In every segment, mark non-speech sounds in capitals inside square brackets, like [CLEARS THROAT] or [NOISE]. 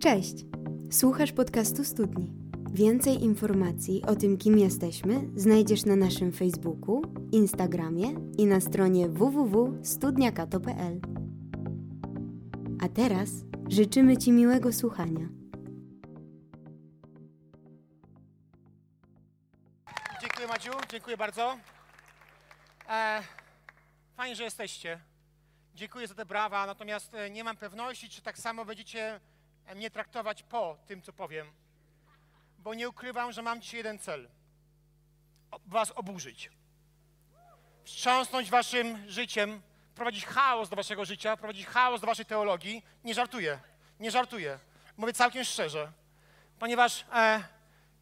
Cześć! Słuchasz podcastu Studni. Więcej informacji o tym, kim jesteśmy, znajdziesz na naszym Facebooku, Instagramie i na stronie www.studniakato.pl. A teraz życzymy Ci miłego słuchania. Dziękuję Madziu, dziękuję bardzo. E, fajnie, że jesteście. Dziękuję za te brawa, natomiast e, nie mam pewności, czy tak samo będziecie mnie traktować po tym, co powiem. Bo nie ukrywam, że mam dzisiaj jeden cel. Was oburzyć. Wstrząsnąć waszym życiem, prowadzić chaos do waszego życia, prowadzić chaos do waszej teologii. Nie żartuję, nie żartuję. Mówię całkiem szczerze. Ponieważ e,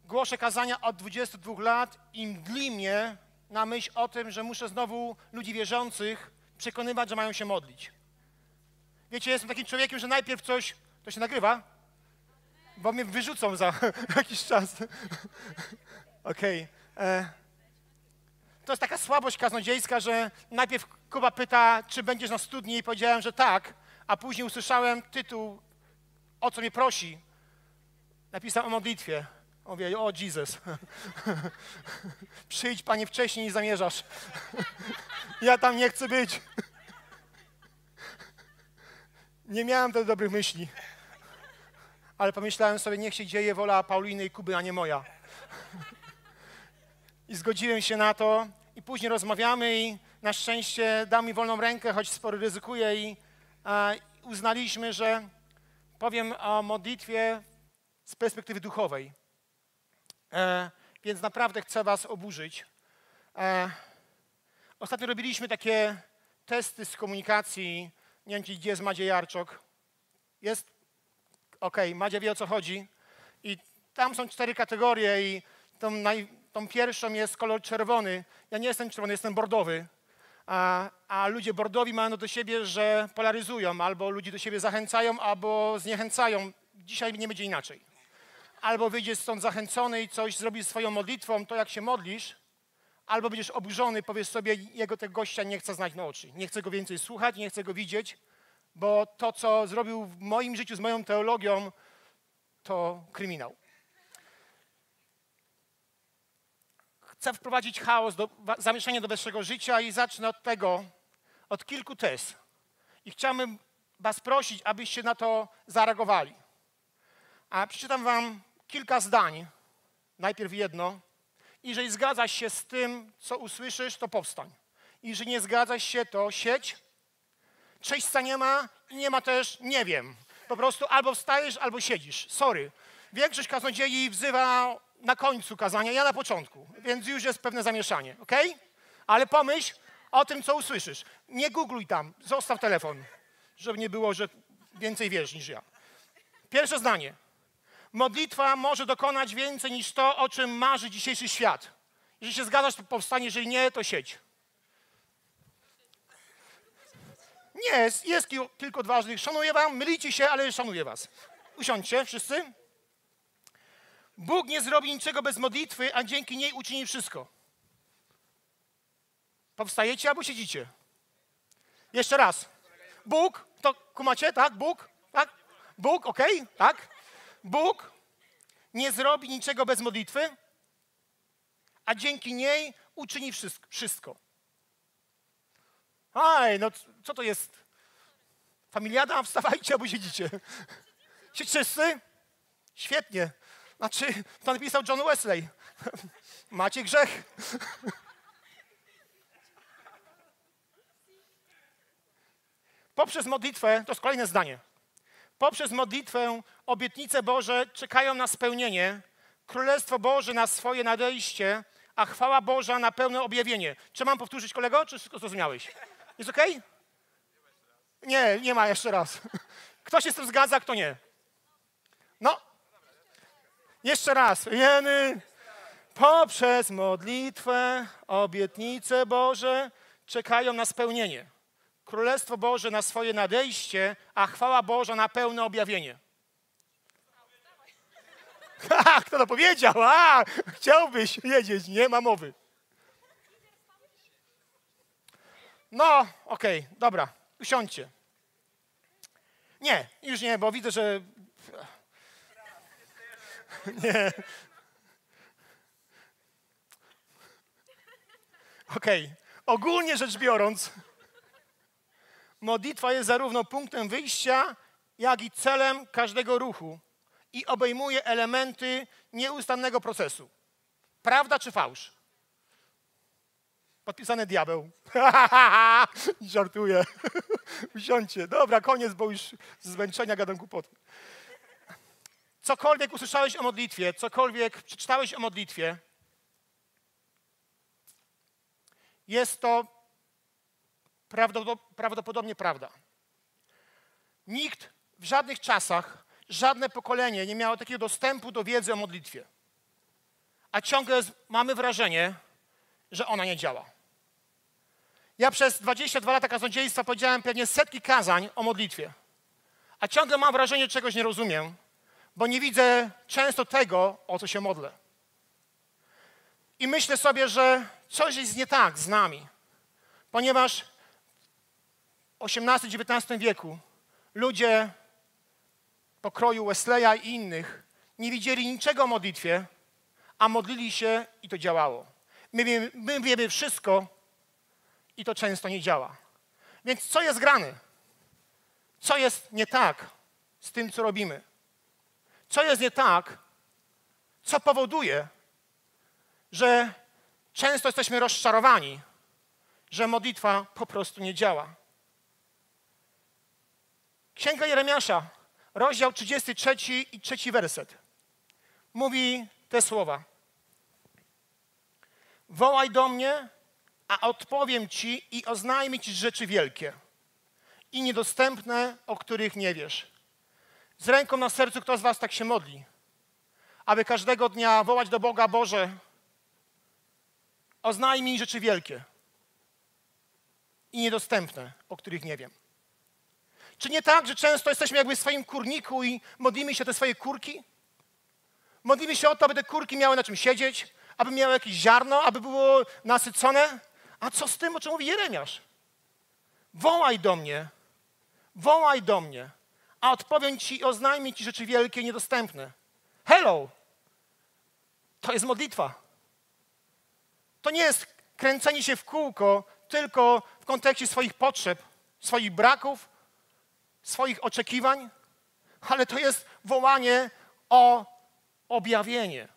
głoszę kazania od 22 lat i mdli mnie na myśl o tym, że muszę znowu ludzi wierzących przekonywać, że mają się modlić. Wiecie, jestem takim człowiekiem, że najpierw coś, to się nagrywa, bo mnie wyrzucą za [LAUGHS] jakiś czas. [LAUGHS] Okej. Okay. To jest taka słabość kaznodziejska, że najpierw Kuba pyta, czy będziesz na studni i powiedziałem, że tak, a później usłyszałem tytuł, o co mnie prosi. Napisał o modlitwie. Mówię, o Jesus, [LAUGHS] przyjdź Panie wcześniej niż zamierzasz. ja tam nie chcę być. nie miałem wtedy dobrych myśli. Ale pomyślałem sobie, niech się dzieje wola Pauliny i Kuby, a nie moja. I zgodziłem się na to i później rozmawiamy i na szczęście dał mi wolną rękę, choć sporo ryzykuję i a, uznaliśmy, że powiem o modlitwie z perspektywy duchowej. E, więc naprawdę chcę Was oburzyć. E, ostatnio robiliśmy takie testy z komunikacji. Nie wiem, gdzie jest Madzia Jarczok. Jest? Okay, Madzia wie o co chodzi. I tam są cztery kategorie i tą, naj, tą pierwszą jest kolor czerwony. Ja nie jestem czerwony, jestem bordowy. A, a, ludzie bordowi mają do siebie, że polaryzują, albo ludzi do siebie zachęcają, albo zniechęcają. Dzisiaj nie będzie inaczej albo wyjdziesz stąd zachęcony i coś zrobisz swoją modlitwą, to jak się modlisz, albo będziesz oburzony, powiesz sobie, jego tego gościa nie chcę znać na oczy, nie chcę go więcej słuchać, nie chcę go widzieć, bo to, co zrobił w moim życiu z moją teologią, to kryminał. Chcę wprowadzić chaos, do, zamieszanie do waszego życia i zacznę od tego, od kilku tez. I chciałbym was prosić, abyście na to zareagowali. A przeczytam wam kilka zdań. Najpierw jedno. Jeżeli zgadzasz się z tym, co usłyszysz, to powstań. Jeżeli nie zgadzasz się, to sieć. Cześćca nie ma i nie ma też nie wiem. Po prostu albo wstajesz, albo siedzisz. Sorry. Większość kaznodziei wzywa na końcu kazania, ja na początku, więc już jest pewne zamieszanie, ok? Ale pomyśl o tym, co usłyszysz. Nie googluj tam, zostaw telefon, żeby nie było, że więcej wiesz niż ja. Pierwsze zdanie. Modlitwa może dokonać więcej niż to, o czym marzy dzisiejszy świat. Jeżeli się zgadzasz, to powstanie, jeżeli nie, to sieć. Nie, jest, kilku odważnych. Szanuję wam, mylicie się, ale szanuję was. Usiądźcie wszyscy. Bóg nie zrobi niczego bez modlitwy, a dzięki niej uczyni wszystko. Powstajecie albo siedzicie. Jeszcze raz. Bóg, to kumacie, tak? Bóg, tak? Bóg, okej, okay? tak? Bóg nie zrobi niczego bez modlitwy, a dzięki niej uczyni wszystko. Aj, no co to jest? Familiada? [LAUGHS] Wstawajcie albo siedzicie. Się wszyscy? Świetnie. Znaczy, to napisał John Wesley. [LAUGHS] Macie grzech. [LAUGHS] Poprzez modlitwę, to jest kolejne zdanie. Poprzez modlitwę obietnice Boże czekają na spełnienie, Królestwo Boże na swoje nadejście, a chwała Boża na pełne objawienie. Czy mam powtórzyć, kolego, czy wszystko zrozumiałeś? Jest ok? Nie, nie ma jeszcze raz. [LAUGHS] Kto się z tym zgadza, kto nie? No. Jeszcze raz. Jeny. Poprzez modlitwę, obietnice Boże czekają na spełnienie. Królestwo Boże na swoje nadejście, a chwała Boża na pełne objawienie. [LAUGHS] Ha, kto to powiedział? A, chciałbyś wiedzieć, nie ma mowy. No, okej, okay, dobra, usiądźcie. Nie, już nie, bo widzę, że [LAUGHS] Nie. Okej. Okay. Ogólnie rzecz biorąc, modlitwa jest zarówno punktem wyjścia, jak i celem każdego ruchu i obejmuje elementy nieustannego procesu. Prawda czy fałsz? Podpisane diabeł. [LAUGHS] Żartuję. [LAUGHS] Usiądźcie. Dobra, koniec, bo już z zmęczenia gadam głupoty. Cokolwiek usłyszałeś o modlitwie, cokolwiek przeczytałeś o modlitwie, jest to prawdopodobnie prawda. Nikt w żadnych czasach, żadne pokolenie nie miało takiego dostępu do wiedzy o modlitwie. A ciągle mamy wrażenie, że ona nie działa. Ja przez 22 lata kaznodziejstwa powiedziałem pewnie setki kazań o modlitwie. A ciągle mam wrażenie, że czegoś nie rozumiem, bo nie widzę często tego, o co się modlę. I myślę sobie, że coś jest nie tak z nami, ponieważ w XVIII-XIX wieku ludzie pokroju Wesleya i innych nie widzieli niczego o modlitwie, a modlili się i to działało. My wiemy, my wiemy wszystko i to często nie działa. Więc co jest grane? Co jest nie tak z tym, co robimy? Co jest nie tak? Co powoduje, że często jesteśmy rozczarowani, że modlitwa po prostu nie działa? Księga Jeremiasza, rozdział 33 i trzeci werset, mówi te słowa. Wołaj do mnie, a odpowiem ci i oznajmię ci rzeczy wielkie i niedostępne, o których nie wiesz. Z ręką na sercu, kto z was tak się modli? Aby każdego dnia wołać do Boga, Boże, oznajmij mi rzeczy wielkie i niedostępne, o których nie wiem. Czy nie tak, że często jesteśmy jakby w swoim kurniku i modlimy się o te swoje kurki? Modlimy się o to, aby te kurki miały na czym siedzieć, aby miały jakieś ziarno, aby było nasycone. A co z tym, o czym mówi Jeremiasz? Wołaj do mnie, wołaj do mnie, a odpowiem ci i oznajmię ci rzeczy wielkie i niedostępne. Hello! To jest modlitwa. To nie jest kręcenie się w kółko tylko w kontekście swoich potrzeb, swoich braków, swoich oczekiwań, ale to jest wołanie o objawienie.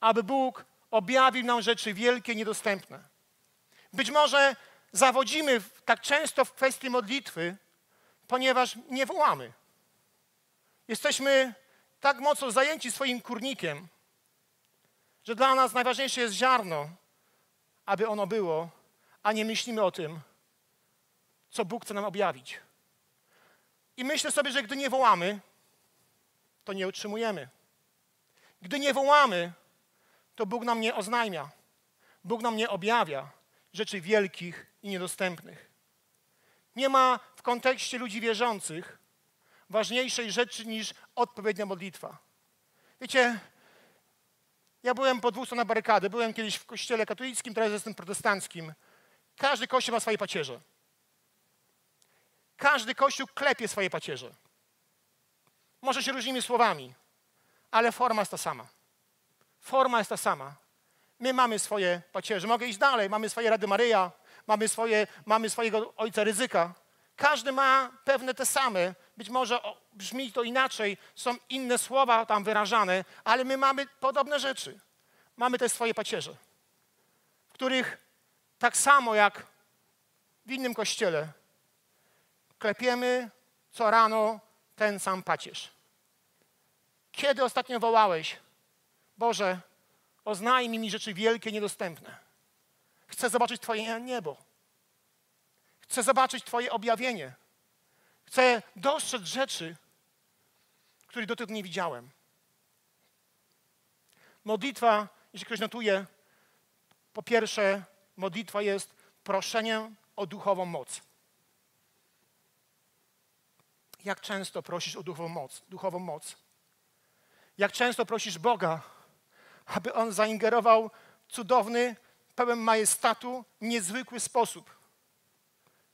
Aby Bóg objawił nam rzeczy wielkie, niedostępne. Być może zawodzimy tak często w kwestii modlitwy, ponieważ nie wołamy. Jesteśmy tak mocno zajęci swoim kurnikiem, że dla nas najważniejsze jest ziarno, aby ono było, a nie myślimy o tym, co Bóg chce nam objawić. I myślę sobie, że gdy nie wołamy, to nie utrzymujemy. Gdy nie wołamy, to Bóg nam nie oznajmia. Bóg nam nie objawia rzeczy wielkich i niedostępnych. Nie ma w kontekście ludzi wierzących ważniejszej rzeczy niż odpowiednia modlitwa. Wiecie, ja byłem po dwóch stronach barykady. Byłem kiedyś w kościele katolickim, teraz jestem protestanckim. Każdy kościół ma swoje pacierze. Każdy kościół klepie swoje pacierze. Może się różnymi słowami, ale forma jest ta sama. Forma jest ta sama. My mamy swoje pacierze. Mogę iść dalej. Mamy swoje Rady Maryja, mamy, swoje, mamy swojego Ojca Ryzyka. Każdy ma pewne te same. Być może brzmi to inaczej, są inne słowa tam wyrażane, ale my mamy podobne rzeczy. Mamy też swoje pacierze, w których tak samo jak w innym kościele klepiemy co rano ten sam pacierz. Kiedy ostatnio wołałeś, Boże, oznajmij mi rzeczy wielkie, niedostępne. Chcę zobaczyć Twoje niebo. Chcę zobaczyć Twoje objawienie. Chcę dostrzec rzeczy, których dotąd nie widziałem. Modlitwa, jeśli ktoś notuje, po pierwsze, modlitwa jest proszeniem o duchową moc. Jak często prosisz o duchową moc? Duchową moc? Jak często prosisz Boga, aby On zaingerował w cudowny, pełen majestatu, niezwykły sposób?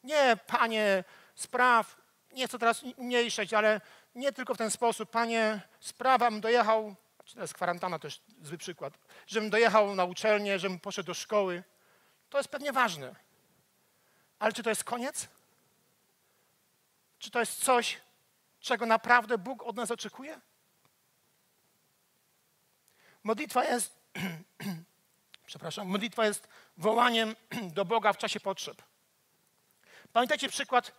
Nie, Panie, spraw, nie chcę teraz umniejszać, ale nie tylko w ten sposób. Panie, sprawam, dojechał czy teraz kwarantanna też zły przykład, żebym dojechał na uczelnię, żebym poszedł do szkoły. To jest pewnie ważne. Ale czy to jest koniec? Czy to jest coś, czego naprawdę Bóg od nas oczekuje? Modlitwa jest, [CLEARS THROAT] przepraszam, modlitwa jest wołaniem [CLEARS THROAT] do Boga w czasie potrzeb. Pamiętacie przykład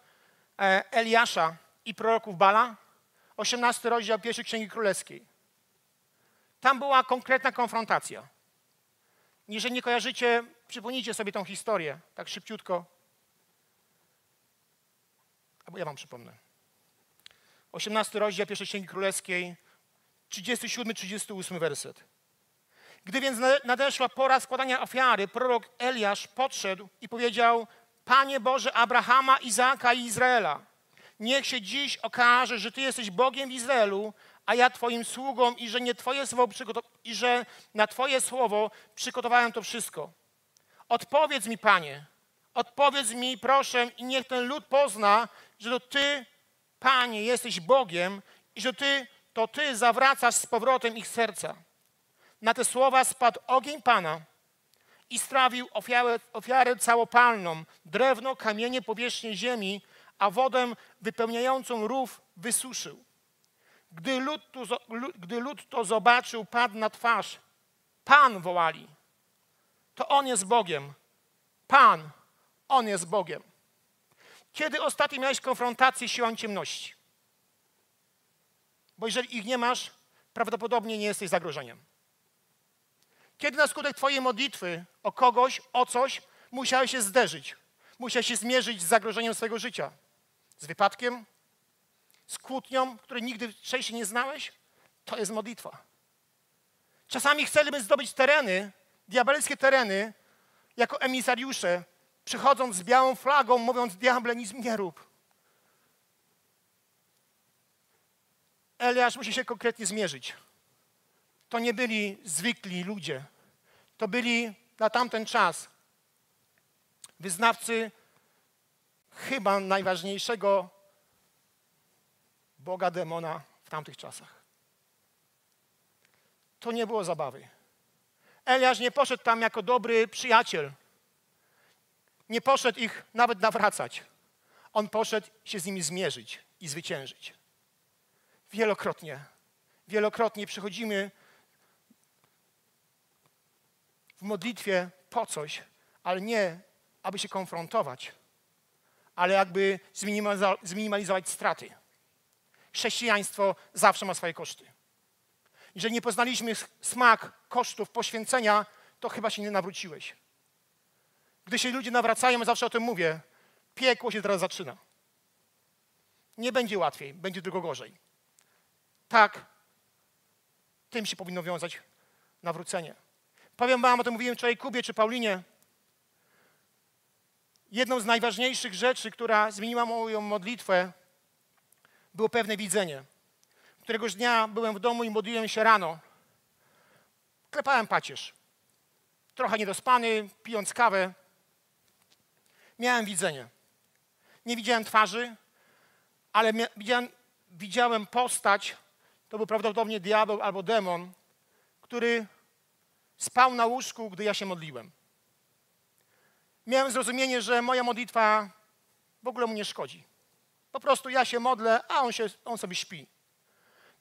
e, Eliasza i proroków Bala? 18 rozdział pierwszej Księgi Królewskiej. Tam była konkretna konfrontacja. Jeżeli nie kojarzycie, przypomnijcie sobie tą historię, tak szybciutko. Albo ja wam przypomnę. 18 rozdział pierwszej Księgi Królewskiej, 37-38 werset. Gdy więc nadeszła pora składania ofiary, prorok Eliasz podszedł i powiedział: Panie Boże Abrahama, Izaaka i Izraela, niech się dziś okaże, że Ty jesteś Bogiem w Izraelu, a ja Twoim sługą i że nie Twoje słowo i że na Twoje słowo przygotowałem to wszystko. Odpowiedz mi, Panie, odpowiedz mi, proszę, i niech ten lud pozna, że to Ty, Panie, jesteś Bogiem i że Ty, to Ty zawracasz z powrotem ich serca. Na te słowa spadł ogień Pana i strawił ofiarę, ofiarę całopalną, drewno, kamienie, powierzchnię ziemi, a wodę wypełniającą rów wysuszył. Gdy lud, tu, gdy lud to zobaczył, padł na twarz. Pan wołali. To On jest Bogiem. Pan, On jest Bogiem. Kiedy ostatnio miałeś konfrontację z siłą ciemności? Bo jeżeli ich nie masz, prawdopodobnie nie jesteś zagrożeniem. Kiedy na skutek Twojej modlitwy o kogoś, o coś, musiałeś się zderzyć, musiałeś się zmierzyć z zagrożeniem swojego życia, z wypadkiem, z kłótnią, której nigdy wcześniej nie znałeś, to jest modlitwa. Czasami chcemy zdobyć tereny, diabelskie tereny, jako emisariusze, przychodząc z białą flagą, mówiąc, diable, nic nie rób. Eliasz musi się konkretnie zmierzyć. To nie byli zwykli ludzie. To byli na tamten czas wyznawcy chyba najważniejszego Boga demona w tamtych czasach. To nie było zabawy. Eliasz nie poszedł tam jako dobry przyjaciel. Nie poszedł ich nawet nawracać. On poszedł się z nimi zmierzyć i zwyciężyć. Wielokrotnie, wielokrotnie przychodzimy w modlitwie po coś, ale nie, aby się konfrontować, ale jakby zminimalizować straty. Chrześcijaństwo zawsze ma swoje koszty. Jeżeli nie poznaliśmy smak kosztów poświęcenia, to chyba się nie nawróciłeś. Gdy się ludzie nawracają, zawsze o tym mówię, piekło się teraz zaczyna. Nie będzie łatwiej, będzie tylko gorzej. Tak, tym się powinno wiązać nawrócenie. Powiem wam, o tym mówiłem wczoraj Kubie czy Paulinie. Jedną z najważniejszych rzeczy, która zmieniła moją modlitwę, było pewne widzenie. Któregoś dnia byłem w domu i modliłem się rano. Klepałem pacierz. Trochę niedospany, pijąc kawę. Miałem widzenie. Nie widziałem twarzy, ale widziałem, widziałem postać, to był prawdopodobnie diabeł albo demon, który spał na łóżku, gdy ja się modliłem. Miałem zrozumienie, że moja modlitwa w ogóle mu nie szkodzi. Po prostu ja się modlę, a on, się, on sobie śpi.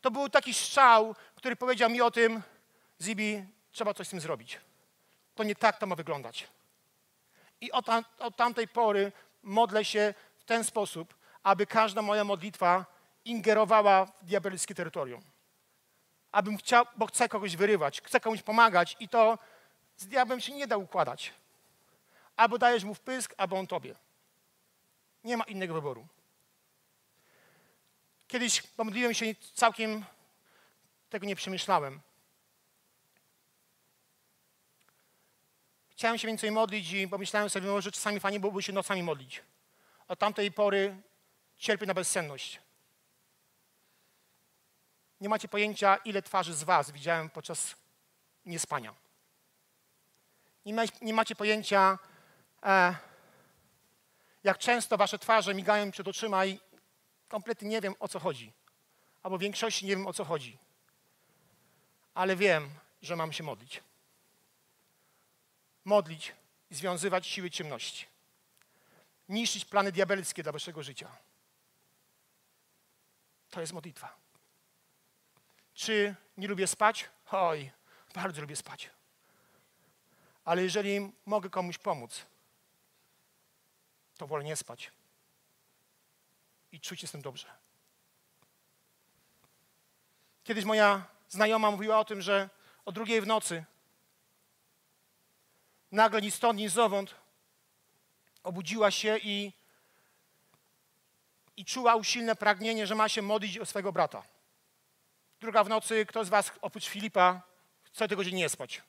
To był taki strzał, który powiedział mi o tym, Zibi, trzeba coś z tym zrobić. To nie tak to ma wyglądać. I od, od tamtej pory modlę się w ten sposób, aby każda moja modlitwa ingerowała w diabelskie terytorium abym chciał, bo chcę kogoś wyrywać, chcę komuś pomagać i to z diabłem się nie da układać. Albo dajesz mu wpysk, albo on tobie. Nie ma innego wyboru. Kiedyś pomodliłem się całkiem, tego nie przemyślałem. Chciałem się więcej modlić i pomyślałem sobie, może czasami fajnie byłoby się nocami modlić. Od tamtej pory cierpię na bezsenność. Nie macie pojęcia, ile twarzy z Was widziałem podczas niespania. Nie, ma, nie macie pojęcia, e, jak często Wasze twarze migają przed oczyma i kompletnie nie wiem, o co chodzi. Albo w większości nie wiem, o co chodzi. ale wiem, że mam się modlić. Modlić i związywać siły ciemności. Niszczyć plany diabelskie dla waszego życia. To jest modlitwa. Czy nie lubię spać? Oj, bardzo lubię spać. Ale jeżeli mogę komuś pomóc, to wolę nie spać i czuć się z tym dobrze. Kiedyś moja znajoma mówiła o tym, że o drugiej w nocy nagle ni stąd, ni zowąd obudziła się i, i czuła usilne pragnienie, że ma się modlić o swego brata. Druga w nocy, kto z was oprócz Filipa chce tego godziny nie spać?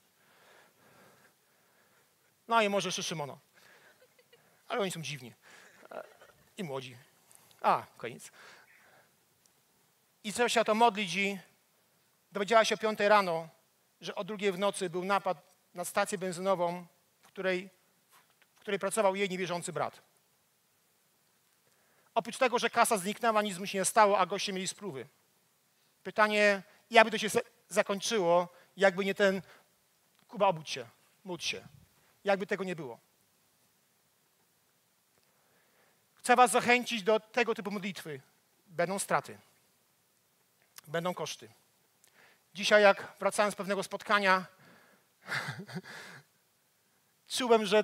No i może jeszcze Szymono. Ale oni są dziwni. I młodzi. A, koniec. I zaczęła się to modlić i dowiedziała się o piątej rano, że o drugiej w nocy był napad na stację benzynową, w której, w której pracował jej niewierzący brat. Oprócz tego, że kasa zniknęła, nic mu się nie stało, a goście mieli sprówy. Pytanie, jakby to się zakończyło, jakby nie ten Kuba, obudź się, módl się. Jakby tego nie było. Chcę Was zachęcić do tego typu modlitwy. Będą straty, będą koszty. Dzisiaj, jak wracałem z pewnego spotkania, [LAUGHS] czułem, że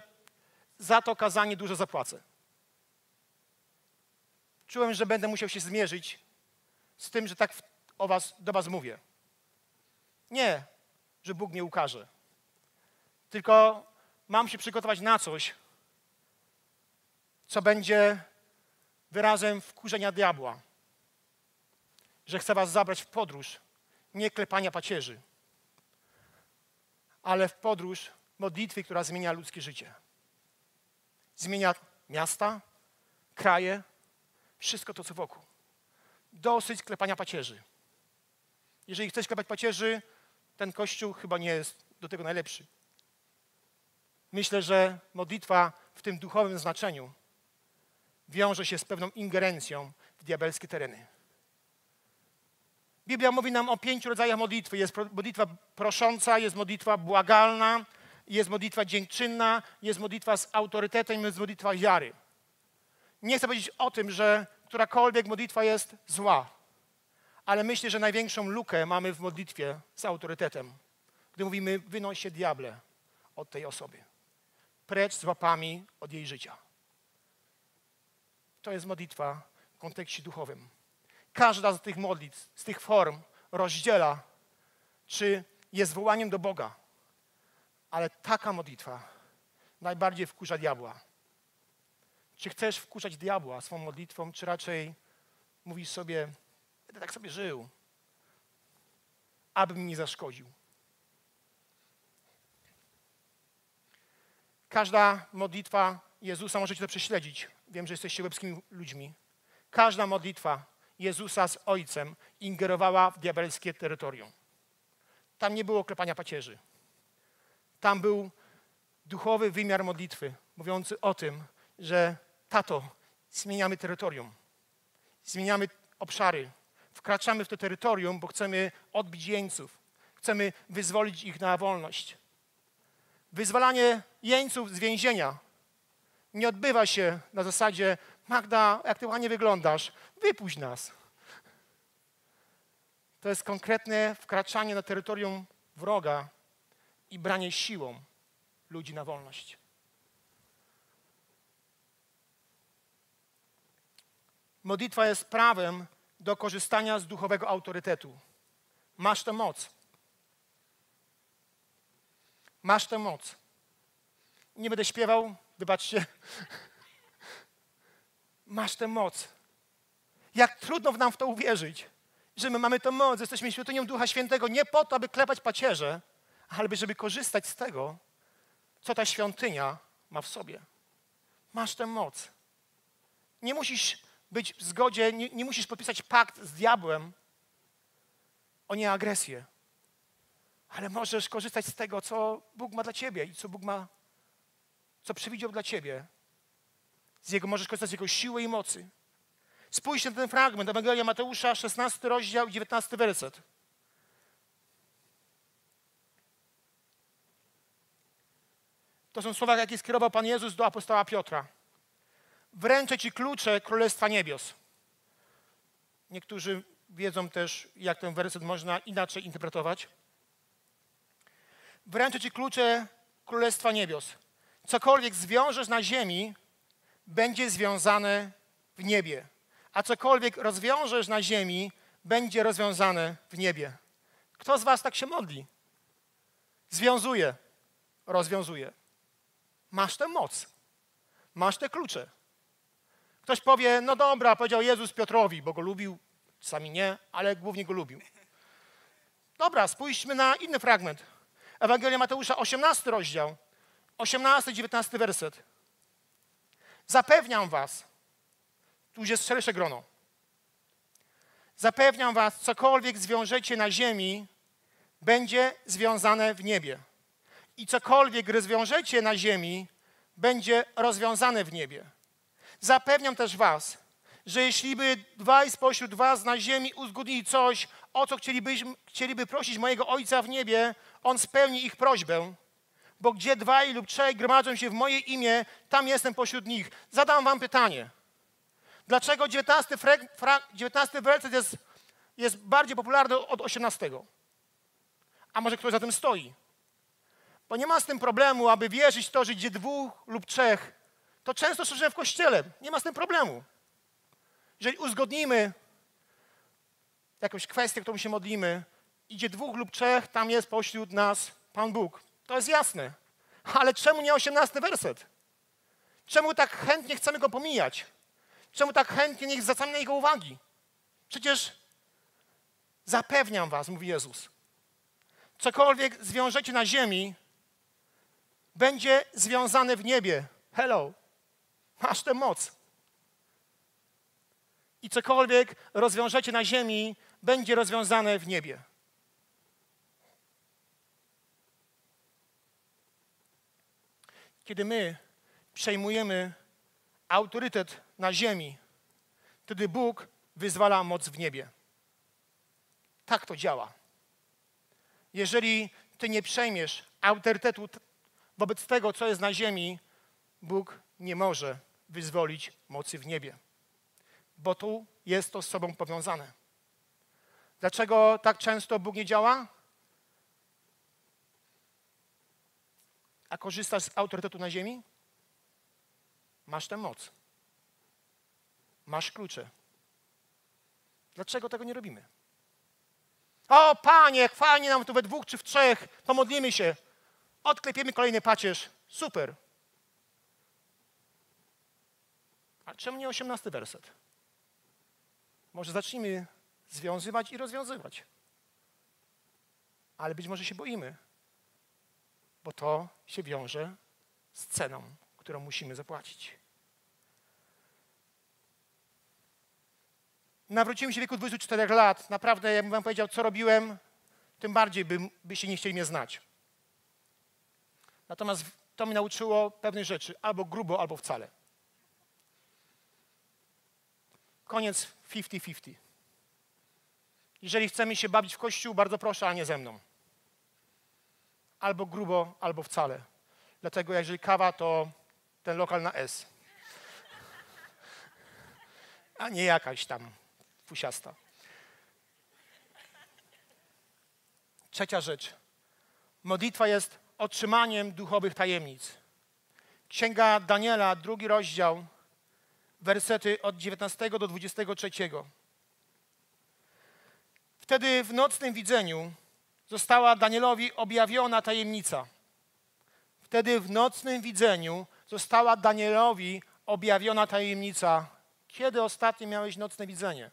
za to kazanie dużo zapłacę. Czułem, że będę musiał się zmierzyć z tym, że tak o was, do Was mówię. Nie, że Bóg mnie ukaże. Tylko mam się przygotować na coś, co będzie wyrazem wkurzenia diabła. Że chce was zabrać w podróż, nie klepania pacierzy, ale w podróż modlitwy, która zmienia ludzkie życie. Zmienia miasta, kraje, wszystko to, co wokół. Dosyć klepania pacierzy. Jeżeli chcesz klepać pacierzy, ten kościół chyba nie jest do tego najlepszy. Myślę, że modlitwa w tym duchowym znaczeniu wiąże się z pewną ingerencją w diabelskie tereny. Biblia mówi nam o pięciu rodzajach modlitwy. Jest modlitwa prosząca, jest modlitwa błagalna, jest modlitwa dziękczynna, jest modlitwa z autorytetem, jest modlitwa wiary. Nie chcę powiedzieć o tym, że którakolwiek modlitwa jest zła, ale myślę, że największą lukę mamy w modlitwie z autorytetem, gdy mówimy wynoś się diable od tej osoby. Precz z łapami od jej życia. To jest modlitwa w kontekście duchowym. Każda z tych modlitw, z tych form rozdziela, czy jest wołaniem do Boga. Ale taka modlitwa najbardziej wkurza diabła. Czy chcesz wkurzać diabła swą modlitwą, czy raczej mówisz sobie, tak sobie żył, aby mi nie zaszkodził. Każda modlitwa Jezusa, możecie to prześledzić, wiem, że jesteście łebskimi ludźmi. Każda modlitwa Jezusa z Ojcem ingerowała w diabelskie terytorium. Tam nie było klepania pacierzy. Tam był duchowy wymiar modlitwy, mówiący o tym, że tato, zmieniamy terytorium, zmieniamy obszary, wkraczamy w to terytorium, bo chcemy odbić jeńców, chcemy wyzwolić ich na wolność. Wyzwalanie jeńców z więzienia nie odbywa się na zasadzie Magda, jak ty ładnie wyglądasz, wypuść nas. To jest konkretne wkraczanie na terytorium wroga i branie siłą ludzi na wolność. Modlitwa jest prawem do korzystania z duchowego autorytetu. Masz tę moc. Masz tę moc. Nie będę śpiewał, wybaczcie. [LAUGHS] Masz tę moc. Jak trudno nam w to uwierzyć, że my mamy tę moc, jesteśmy świątynią Ducha Świętego nie po to, aby klepać pacierze, ale żeby korzystać z tego, co ta świątynia ma w sobie. Masz tę moc. Nie musisz być w zgodzie, nie, nie musisz podpisać pakt z diabłem o nieagresję. Ale możesz korzystać z tego, co Bóg ma dla ciebie i co Bóg ma, co przewidział dla ciebie. Z jego, możesz korzystać z jego siły i mocy. Spójrzcie na ten fragment Ewangelia Mateusza, 16 rozdział, 19 werset. To są słowa, jakie skierował Pan Jezus do apostoła Piotra. Wręczę Ci klucze Królestwa Niebios. Niektórzy wiedzą też, jak ten werset można inaczej interpretować. Wręczę Ci klucze Królestwa Niebios. Cokolwiek zwiążesz na ziemi, będzie związane w niebie. A cokolwiek rozwiążesz na ziemi, będzie rozwiązane w niebie. Kto z Was tak się modli? Związuje, rozwiązuje. Masz tę moc, masz te klucze. Ktoś powie, no dobra, powiedział Jezus Piotrowi, bo go lubił, sami nie, ale głównie go lubił. Dobra, spójrzmy na inny fragment. Ewangelia Mateusza, 18 rozdział, 18-19 werset. Zapewniam was, tu już jest szersze grono. Zapewniam was, cokolwiek zwiążecie na ziemi, będzie związane w niebie. I cokolwiek rozwiążecie na ziemi, będzie rozwiązane w niebie. Zapewniam też was, że jeśli by dwaj spośród was na ziemi uzgodnili coś, o co chcieliby, chcieliby prosić mojego Ojca w niebie, On spełni ich prośbę. Bo gdzie dwaj lub trzej gromadzą się w moje imię, tam jestem pośród nich. Zadam wam pytanie. Dlaczego 19, frag, frag, 19 werset jest, jest bardziej popularny od 18? A może ktoś za tym stoi? Bo nie ma z tym problemu, aby wierzyć w to, że gdzie dwóch lub trzech, to często słyszę w kościele. Nie ma z tym problemu. Jeżeli uzgodnimy jakąś kwestię, którą się modlimy, idzie dwóch lub trzech, tam jest pośród nas Pan Bóg. To jest jasne. Ale czemu nie osiemnasty werset? Czemu tak chętnie chcemy go pomijać? Czemu tak chętnie nie zwracamy na jego uwagi? Przecież zapewniam was, mówi Jezus, cokolwiek zwiążecie na ziemi, będzie związane w niebie. Hello, masz tę moc. I cokolwiek rozwiążecie na ziemi, będzie rozwiązane w niebie. Kiedy my przejmujemy autorytet na ziemi, wtedy Bóg wyzwala moc w niebie. Tak to działa. Jeżeli ty nie przejmiesz autorytetu wobec tego, co jest na ziemi, Bóg nie może wyzwolić mocy w niebie, bo tu jest to z sobą powiązane. Dlaczego tak często Bóg nie działa? A korzystasz z autorytetu na ziemi? Masz tę moc. Masz klucze. Dlaczego tego nie robimy? O, panie, fajnie nam tu we dwóch czy w trzech, pomodlimy się. Odklepiemy kolejny pacierz. Super. A czemu nie osiemnasty werset? Może zacznijmy związywać i rozwiązywać. Ale być może się boimy, bo to się wiąże z ceną, którą musimy zapłacić. Nawróciłem się w wieku 24 lat. Naprawdę, jakbym wam powiedział, co robiłem, tym bardziej by, byście nie chcieli mnie znać. Natomiast to mi nauczyło pewnych rzeczy, albo grubo, albo wcale. Koniec 50-50. Jeżeli chcemy się bawić w kościół, bardzo proszę, a nie ze mną. Albo grubo, albo wcale. Dlatego jeżeli kawa, to ten lokal na S. [LAUGHS] A nie jakaś tam fusiasta. Trzecia rzecz. Modlitwa jest otrzymaniem duchowych tajemnic. Księga Daniela, drugi rozdział, wersety od 19 do 23. Wtedy w nocnym widzeniu została Danielowi objawiona tajemnica. Wtedy w nocnym widzeniu została Danielowi objawiona tajemnica. Kiedy ostatnio miałeś nocne widzenie?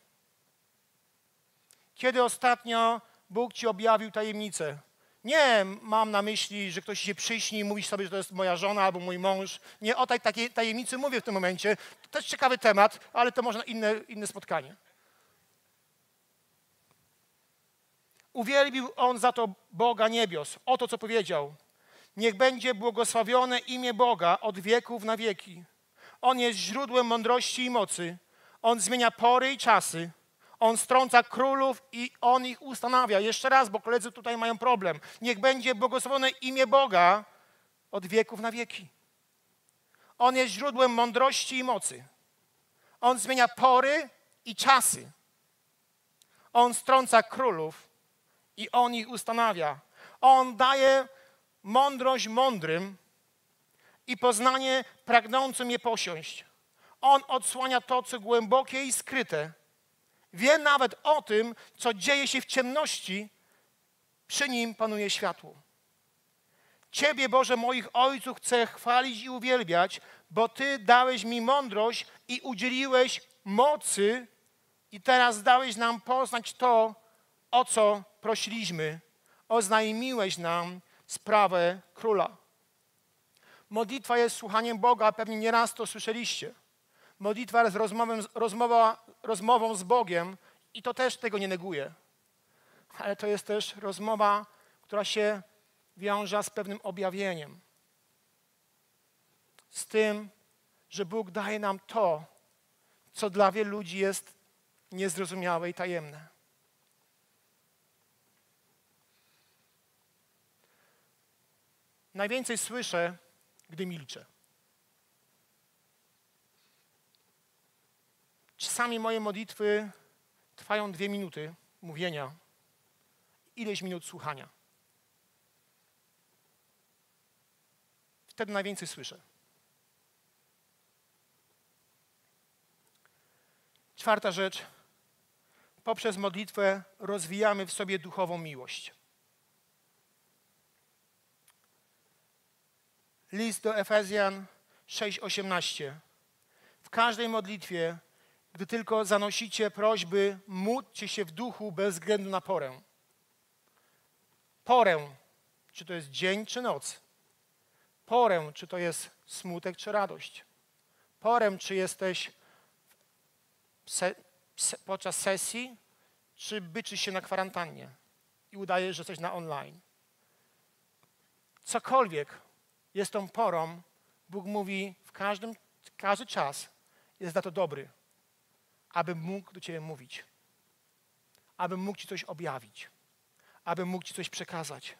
Kiedy ostatnio Bóg ci objawił tajemnicę? Nie mam na myśli, że ktoś się przyśni i mówi sobie, że to jest moja żona albo mój mąż. Nie o takiej tajemnicy mówię w tym momencie. To też ciekawy temat, ale to można inne, inne spotkanie. Uwielbił on za to Boga niebios. Oto co powiedział. Niech będzie błogosławione imię Boga od wieków na wieki. On jest źródłem mądrości i mocy. On zmienia pory i czasy. On strąca królów i on ich ustanawia. Jeszcze raz, bo koledzy tutaj mają problem. Niech będzie błogosławione imię Boga od wieków na wieki. On jest źródłem mądrości i mocy. On zmienia pory i czasy. On strąca królów i on ich ustanawia. On daje mądrość mądrym i poznanie pragnącym je posiąść. On odsłania to, co głębokie i skryte. Wie nawet o tym, co dzieje się w ciemności, przy nim panuje światło. Ciebie, Boże, moich ojców, chcę chwalić i uwielbiać, bo Ty dałeś mi mądrość i udzieliłeś mocy, i teraz dałeś nam poznać to, o co prosiliśmy. Oznajmiłeś nam sprawę króla. Modlitwa jest słuchaniem Boga, pewnie nieraz to słyszeliście. Modlitwa jest rozmową, rozmowa, rozmową z Bogiem i to też tego nie neguje. Ale to jest też rozmowa, która się wiąże z pewnym objawieniem. Z tym, że Bóg daje nam to, co dla wielu ludzi jest niezrozumiałe i tajemne. Najwięcej słyszę, gdy milczę. Czasami moje modlitwy trwają dwie minuty mówienia, ileś minut słuchania. Wtedy najwięcej słyszę. Czwarta rzecz. Poprzez modlitwę rozwijamy w sobie duchową miłość. List do Efezjan 6:18. W każdej modlitwie, gdy tylko zanosicie prośby, módlcie się w duchu bez względu na porę. Porę, czy to jest dzień, czy noc. Porę, czy to jest smutek, czy radość. Porę, czy jesteś se, se, podczas sesji, czy byczysz się na kwarantannie i udajesz, że jesteś na online. Cokolwiek jest tą porą, Bóg mówi w każdym, każdy czas jest za to dobry, aby mógł do Ciebie mówić, aby mógł Ci coś objawić, aby mógł Ci coś przekazać.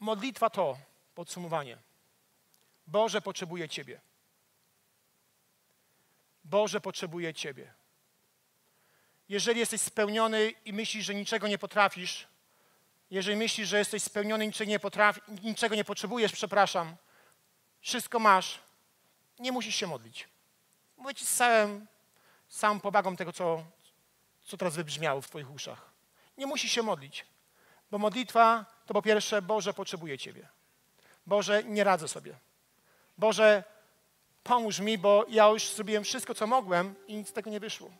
Modlitwa to podsumowanie. Boże, potrzebuje Ciebie. Boże, potrzebuje Ciebie. Jeżeli jesteś spełniony i myślisz, że niczego nie potrafisz, jeżeli myślisz, że jesteś spełniony niczego nie, potrafi, niczego nie potrzebujesz, przepraszam, wszystko masz, nie musisz się modlić. Mówię Ci z całym, całą powagą tego, co, co teraz wybrzmiało w Twoich uszach. Nie musisz się modlić, bo modlitwa to po pierwsze, Boże, potrzebuje Ciebie. Boże, nie radzę sobie. Boże, pomóż mi, bo ja już zrobiłem wszystko, co mogłem i nic z tego nie wyszło.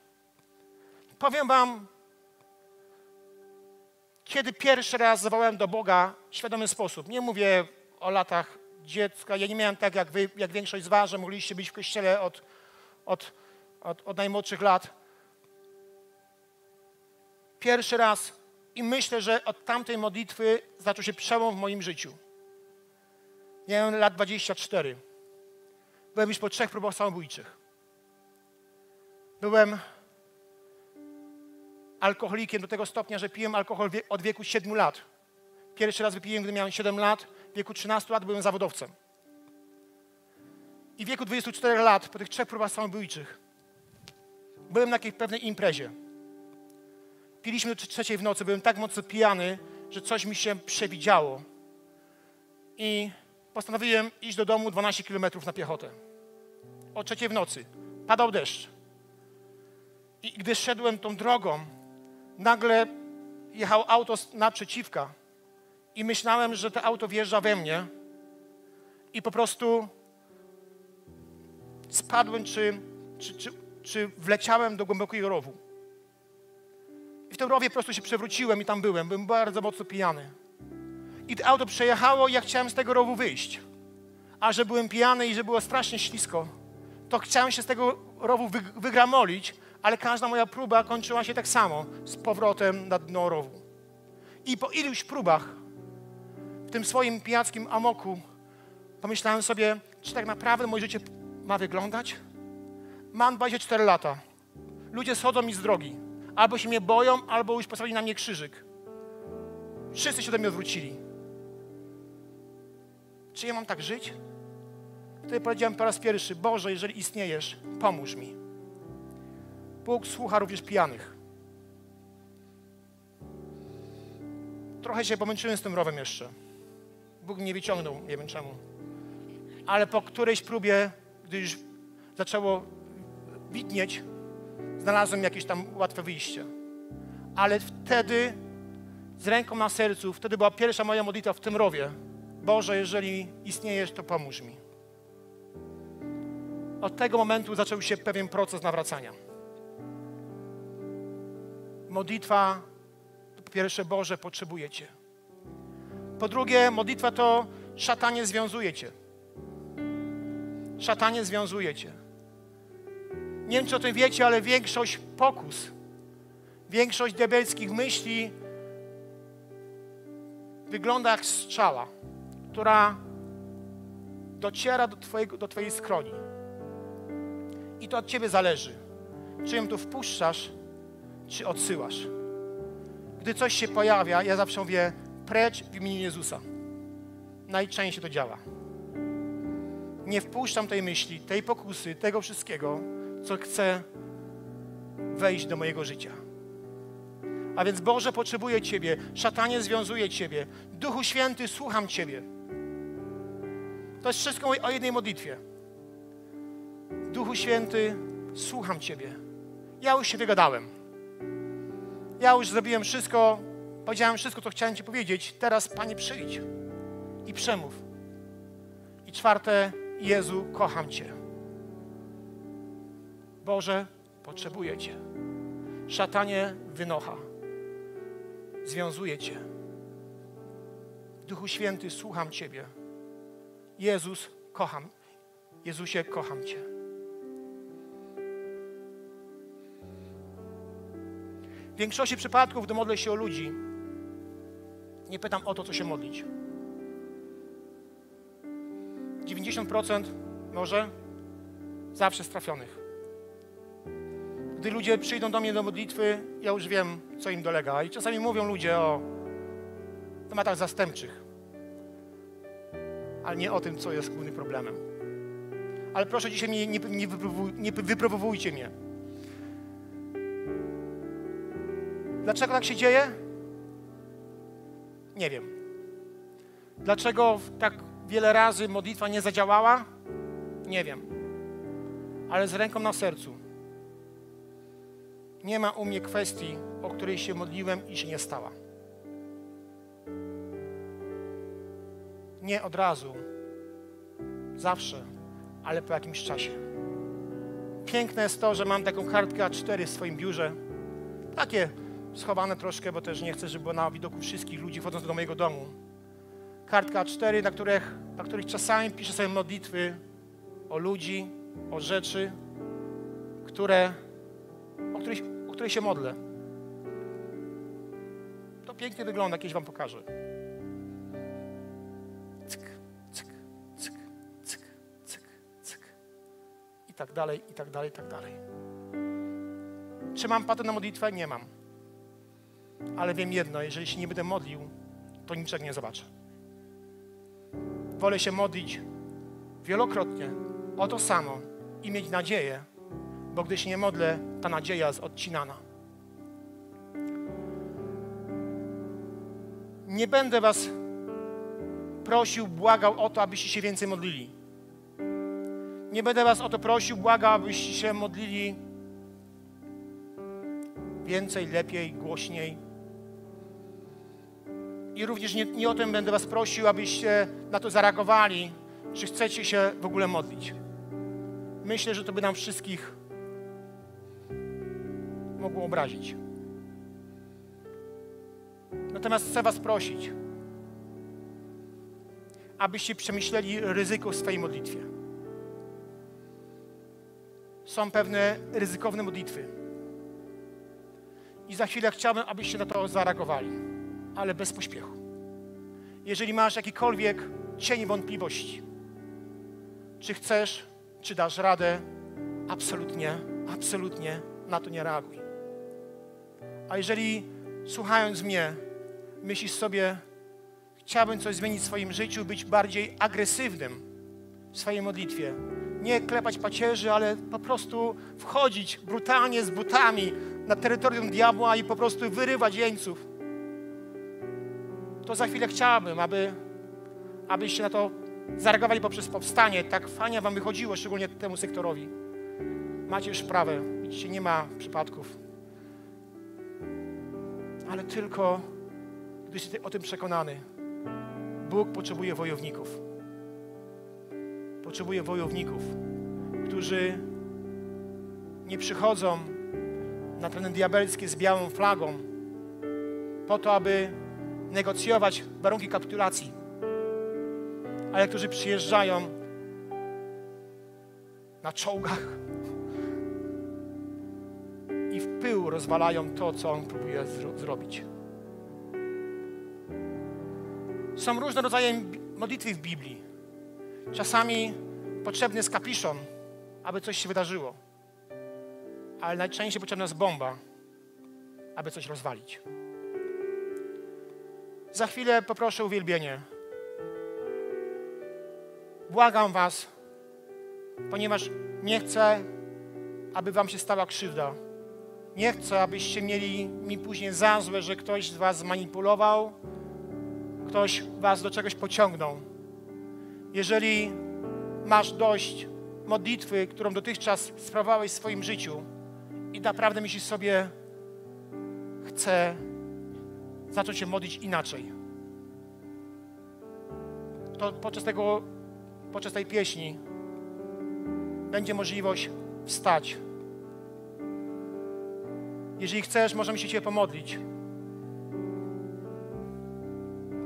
Powiem Wam, kiedy pierwszy raz zawołałem do Boga w świadomy sposób, nie mówię o latach dziecka, ja nie miałem tak jak wy, jak większość z Was, że mogliście być w kościele od, od, od, od najmłodszych lat. Pierwszy raz i myślę, że od tamtej modlitwy zaczął się przełom w moim życiu. Miałem lat 24. Byłem już po trzech próbach samobójczych. Byłem alkoholikiem do tego stopnia, że piłem alkohol od wieku 7 lat. Pierwszy raz wypiłem, gdy miałem 7 lat. W wieku 13 lat byłem zawodowcem. I w wieku 24 lat, po tych trzech próbach samobójczych, byłem na jakiejś pewnej imprezie. Piliśmy do trzeciej w nocy, byłem tak mocno pijany, że coś mi się przewidziało. I postanowiłem iść do domu 12 kilometrów na piechotę. O trzeciej w nocy. Padał deszcz. I gdy szedłem tą drogą, nagle jechał auto naprzeciwka i myślałem, że to auto wjeżdża we mnie i po prostu spadłem, czy, czy, czy, czy wleciałem do głębokiego rowu. I w tym rowie po prostu się przewróciłem i tam byłem. Byłem bardzo mocno pijany. I to auto przejechało i ja chciałem z tego rowu wyjść. A że byłem pijany i że było strasznie ślisko, to chciałem się z tego rowu wygramolić, ale każda moja próba kończyła się tak samo, z powrotem na dno rowu. I po iluś próbach, w tym swoim pijackim amoku, pomyślałem sobie, czy tak naprawdę moje życie ma wyglądać? Mam 24 lata. Ludzie schodzą mi z drogi, Albo się mnie boją, albo już postawili na mnie krzyżyk. Wszyscy się do mnie odwrócili. Czy ja mam tak żyć? Wtedy powiedziałem po raz pierwszy, Boże, jeżeli istniejesz, pomóż mi. Bóg słucha również pijanych. Trochę się pomęczyłem z tym rowem jeszcze. Bóg mnie wyciągnął, nie wiem czemu. Ale po którejś próbie, gdy już zaczęło widnieć, znalazłem jakieś tam łatwe wyjście. Ale wtedy, z ręką na sercu, wtedy była pierwsza moja modlitwa w tym rowie. Boże, jeżeli istniejesz, to pomóż mi. Od tego momentu zaczął się pewien proces nawracania. Modlitwa, po pierwsze, Boże, potrzebuje Cię. Po drugie, modlitwa to szatanie związuje Cię. Szatanie związuje Cię. Nie wiem, czy o tym wiecie, ale większość pokus, większość diabelskich myśli wygląda jak strzała, która dociera do, twojego, do Twojej skroni. I to od Ciebie zależy, czy ją tu wpuszczasz, czy odsyłasz. Gdy coś się pojawia, ja zawsze mówię, precz w imieniu Jezusa. Najczęściej to działa. Nie wpuszczam tej myśli, tej pokusy, tego wszystkiego, co chce wejść do mojego życia. A więc Boże, potrzebuję Ciebie, szatanie związuje Ciebie, Duchu Święty, słucham Ciebie. To jest wszystko o jednej modlitwie. Duchu Święty, słucham Ciebie. Ja już się wygadałem. Ja już zrobiłem wszystko, powiedziałem wszystko, co chciałem Ci powiedzieć. Teraz, Panie, przyjdź i przemów. I czwarte, Jezu, kocham Cię. Boże, potrzebuję Cię. Szatanie wynocha. Związuje Cię. Duchu Święty, słucham Ciebie. Jezus, kocham. Jezusie, kocham Cię. W większości przypadków, gdy modlę się o ludzi, nie pytam o to, co się modlić. 90% może zawsze strafionych. Gdy ludzie przyjdą do mnie do modlitwy, ja już wiem, co im dolega. I czasami mówią ludzie o tematach zastępczych, ale nie o tym, co jest głównym problemem. Ale proszę dzisiaj mnie, nie, nie, wyprowowujcie mnie. Dlaczego tak się dzieje? Nie wiem. Dlaczego tak wiele razy modlitwa nie zadziałała? Nie wiem. Ale z ręką na sercu. Nie ma u mnie kwestii, o której się modliłem i się nie stała. Nie od razu, zawsze, ale po jakimś czasie. Piękne jest to, że mam taką kartkę A4 w swoim biurze. Takie schowane troszkę, bo też nie chcę, żeby było na widoku wszystkich ludzi wchodząc do mojego domu. Kartka A4, na których, na których czasami piszę sobie modlitwy o ludzi, o rzeczy, które, o, których, o których się modlę. To pięknie wygląda, kiedyś Wam pokażę. Cyk, cyk, cyk, cyk, cyk, cyk. I tak dalej, i tak dalej, i tak dalej. Czy mam patent na modlitwę? Nie mam. Ale wiem jedno, jeżeli się nie będę modlił, to niczego nie zobaczę. Wolę się modlić wielokrotnie o to samo i mieć nadzieję, bo gdy się nie modlę, ta nadzieja jest odcinana. Nie będę Was prosił, błagał o to, abyście się więcej modlili. Nie będę Was o to prosił, błagał, abyście się modlili więcej, lepiej, głośniej. I również nie, nie o tym będę Was prosił, abyście na to zareagowali, czy chcecie się w ogóle modlić. Myślę, że to by nam wszystkich mogło obrazić. Natomiast chcę Was prosić, abyście przemyśleli ryzyko w swojej modlitwie. Są pewne ryzykowne modlitwy. I za chwilę chciałbym, abyście na to zareagowali, ale bez pośpiechu. Jeżeli masz jakikolwiek cień wątpliwości, czy chcesz, czy dasz radę, absolutnie, absolutnie na to nie reaguj. A jeżeli słuchając mnie, myślisz sobie, chciałbym coś zmienić w swoim życiu, być bardziej agresywnym w swojej modlitwie, nie klepać pacierzy, ale po prostu wchodzić brutalnie z butami na terytorium diabła i po prostu wyrywać jeńców, to za chwilę chciałabym, aby, abyście na to zareagowali poprzez powstanie. Tak fajnie wam wychodziło, szczególnie temu sektorowi. Macie już prawę, widzicie, nie ma przypadków. Ale tylko, gdy jesteś o tym przekonany, Bóg potrzebuje wojowników. Potrzebuje wojowników, którzy nie przychodzą na tereny diabelskie z białą flagą po to, aby negocjować warunki kapitulacji, ale którzy przyjeżdżają na czołgach i w pył rozwalają to, co on próbuje zro zrobić. Są różne rodzaje modlitwy w Biblii. Czasami potrzebny jest kapiszon, aby coś się wydarzyło. Ale najczęściej potrzebna jest bomba, aby coś rozwalić. Za chwilę poproszę uwielbienie. Błagam Was, ponieważ nie chcę, aby Wam się stała krzywda. Nie chcę, abyście mieli mi później za złe, że ktoś z Was zmanipulował, ktoś Was do czegoś pociągnął. Jeżeli masz dość modlitwy, którą dotychczas sprawowałeś w swoim życiu i naprawdę myślisz sobie, chcę zacząć się modlić inaczej, to podczas, tego, podczas tej pieśni będzie możliwość wstać. Jeżeli chcesz, możemy się Cię pomodlić.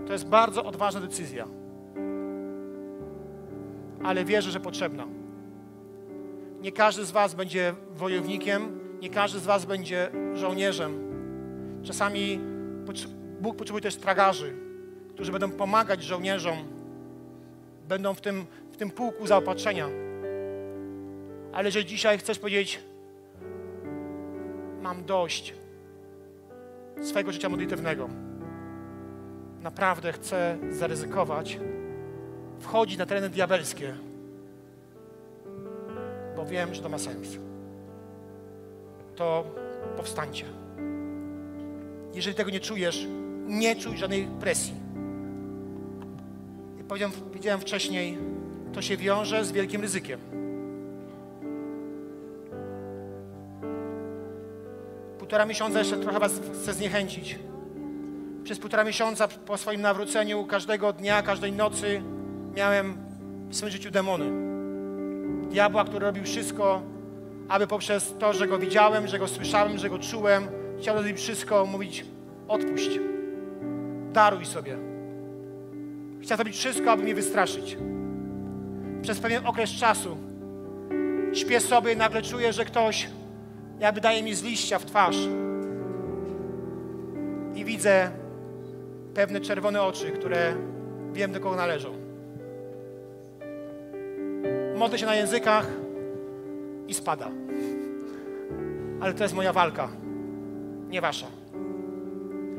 To jest bardzo odważna decyzja. Ale wierzę, że potrzebna. Nie każdy z Was będzie wojownikiem, nie każdy z Was będzie żołnierzem. Czasami Bóg potrzebuje też tragarzy, którzy będą pomagać żołnierzom, będą w tym, w tym pułku zaopatrzenia. Ale jeżeli dzisiaj chcesz powiedzieć, mam dość swojego życia modlitewnego, naprawdę chcę zaryzykować, wchodzić na tereny diabelskie, bo wiem, że to ma sens. To powstańcie. Jeżeli tego nie czujesz, nie czuj żadnej presji. Jak powiedziałem, powiedziałem wcześniej, to się wiąże z wielkim ryzykiem. Półtora miesiąca jeszcze trochę Was chcę zniechęcić. Przez półtora miesiąca po swoim nawróceniu, każdego dnia, każdej nocy miałem w swoim życiu demony. Diabła, który robił wszystko, aby poprzez to, że go widziałem, że go słyszałem, że go czułem, chciał zrobić wszystko, mówić odpuść. Daruj sobie. Chciał zrobić wszystko, aby mnie wystraszyć. Przez pewien okres czasu śpię sobie i nagle czuję, że ktoś jakby daje mi z liścia w twarz. I widzę pewne czerwone oczy, które wiem, do kogo należą. Modlę się na językach i spada. Ale to jest moja walka, nie wasza.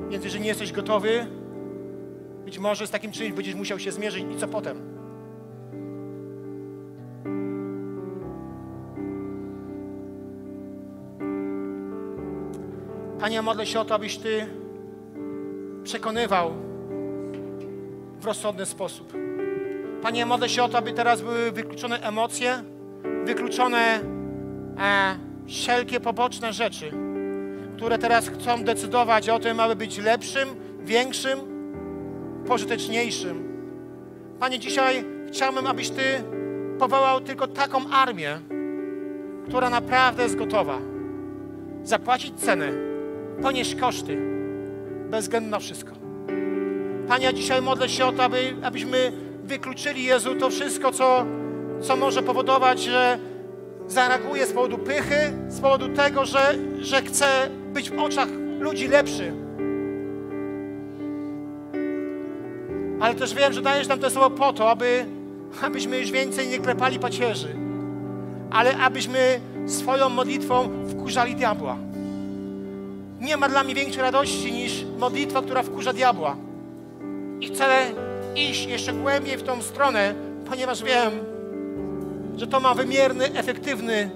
Więc jeżeli nie jesteś gotowy, być może z takim czymś będziesz musiał się zmierzyć i co potem? Panie, modlę się o to, abyś Ty przekonywał w rozsądny sposób. Panie, modlę się o to, aby teraz były wykluczone emocje, wykluczone e, wszelkie poboczne rzeczy, które teraz chcą decydować o tym, aby być lepszym, większym, pożyteczniejszym. Panie, dzisiaj chciałbym, abyś Ty powołał tylko taką armię, która naprawdę jest gotowa zapłacić cenę, ponieść koszty, bez względu na wszystko. Panie, ja dzisiaj modlę się o to, aby, abyśmy wykluczyli, Jezu, to wszystko, co, co może powodować, że zareaguje z powodu pychy, z powodu tego, że, że chce być w oczach ludzi lepszy. Ale też wiem, że dajesz nam to słowo po to, aby, abyśmy już więcej nie klepali pacierzy, ale abyśmy swoją modlitwą wkurzali diabła. Nie ma dla mnie większej radości niż modlitwa, która wkurza diabła. I chcę iść jeszcze głębiej w tą stronę, ponieważ wiem, że to ma wymierny, efektywny,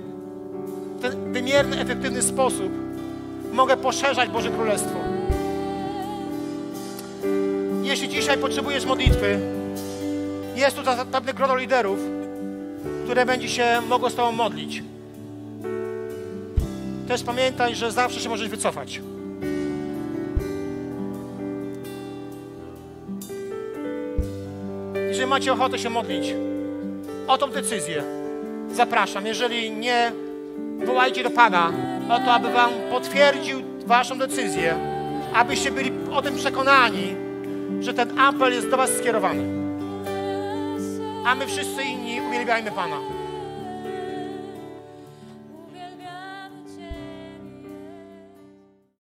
ten wymierny, efektywny sposób mogę poszerzać Boże Królestwo. Jeśli dzisiaj potrzebujesz modlitwy, jest tu zapewne grono liderów, które będzie się mogło z Tobą modlić. Też pamiętaj, że zawsze się możesz wycofać. Jeżeli macie ochotę się modlić o tą decyzję, zapraszam. Jeżeli nie, wołajcie do Pana o to, aby Wam potwierdził Waszą decyzję, abyście byli o tym przekonani, że ten apel jest do Was skierowany. A my wszyscy inni uwielbiajmy Pana.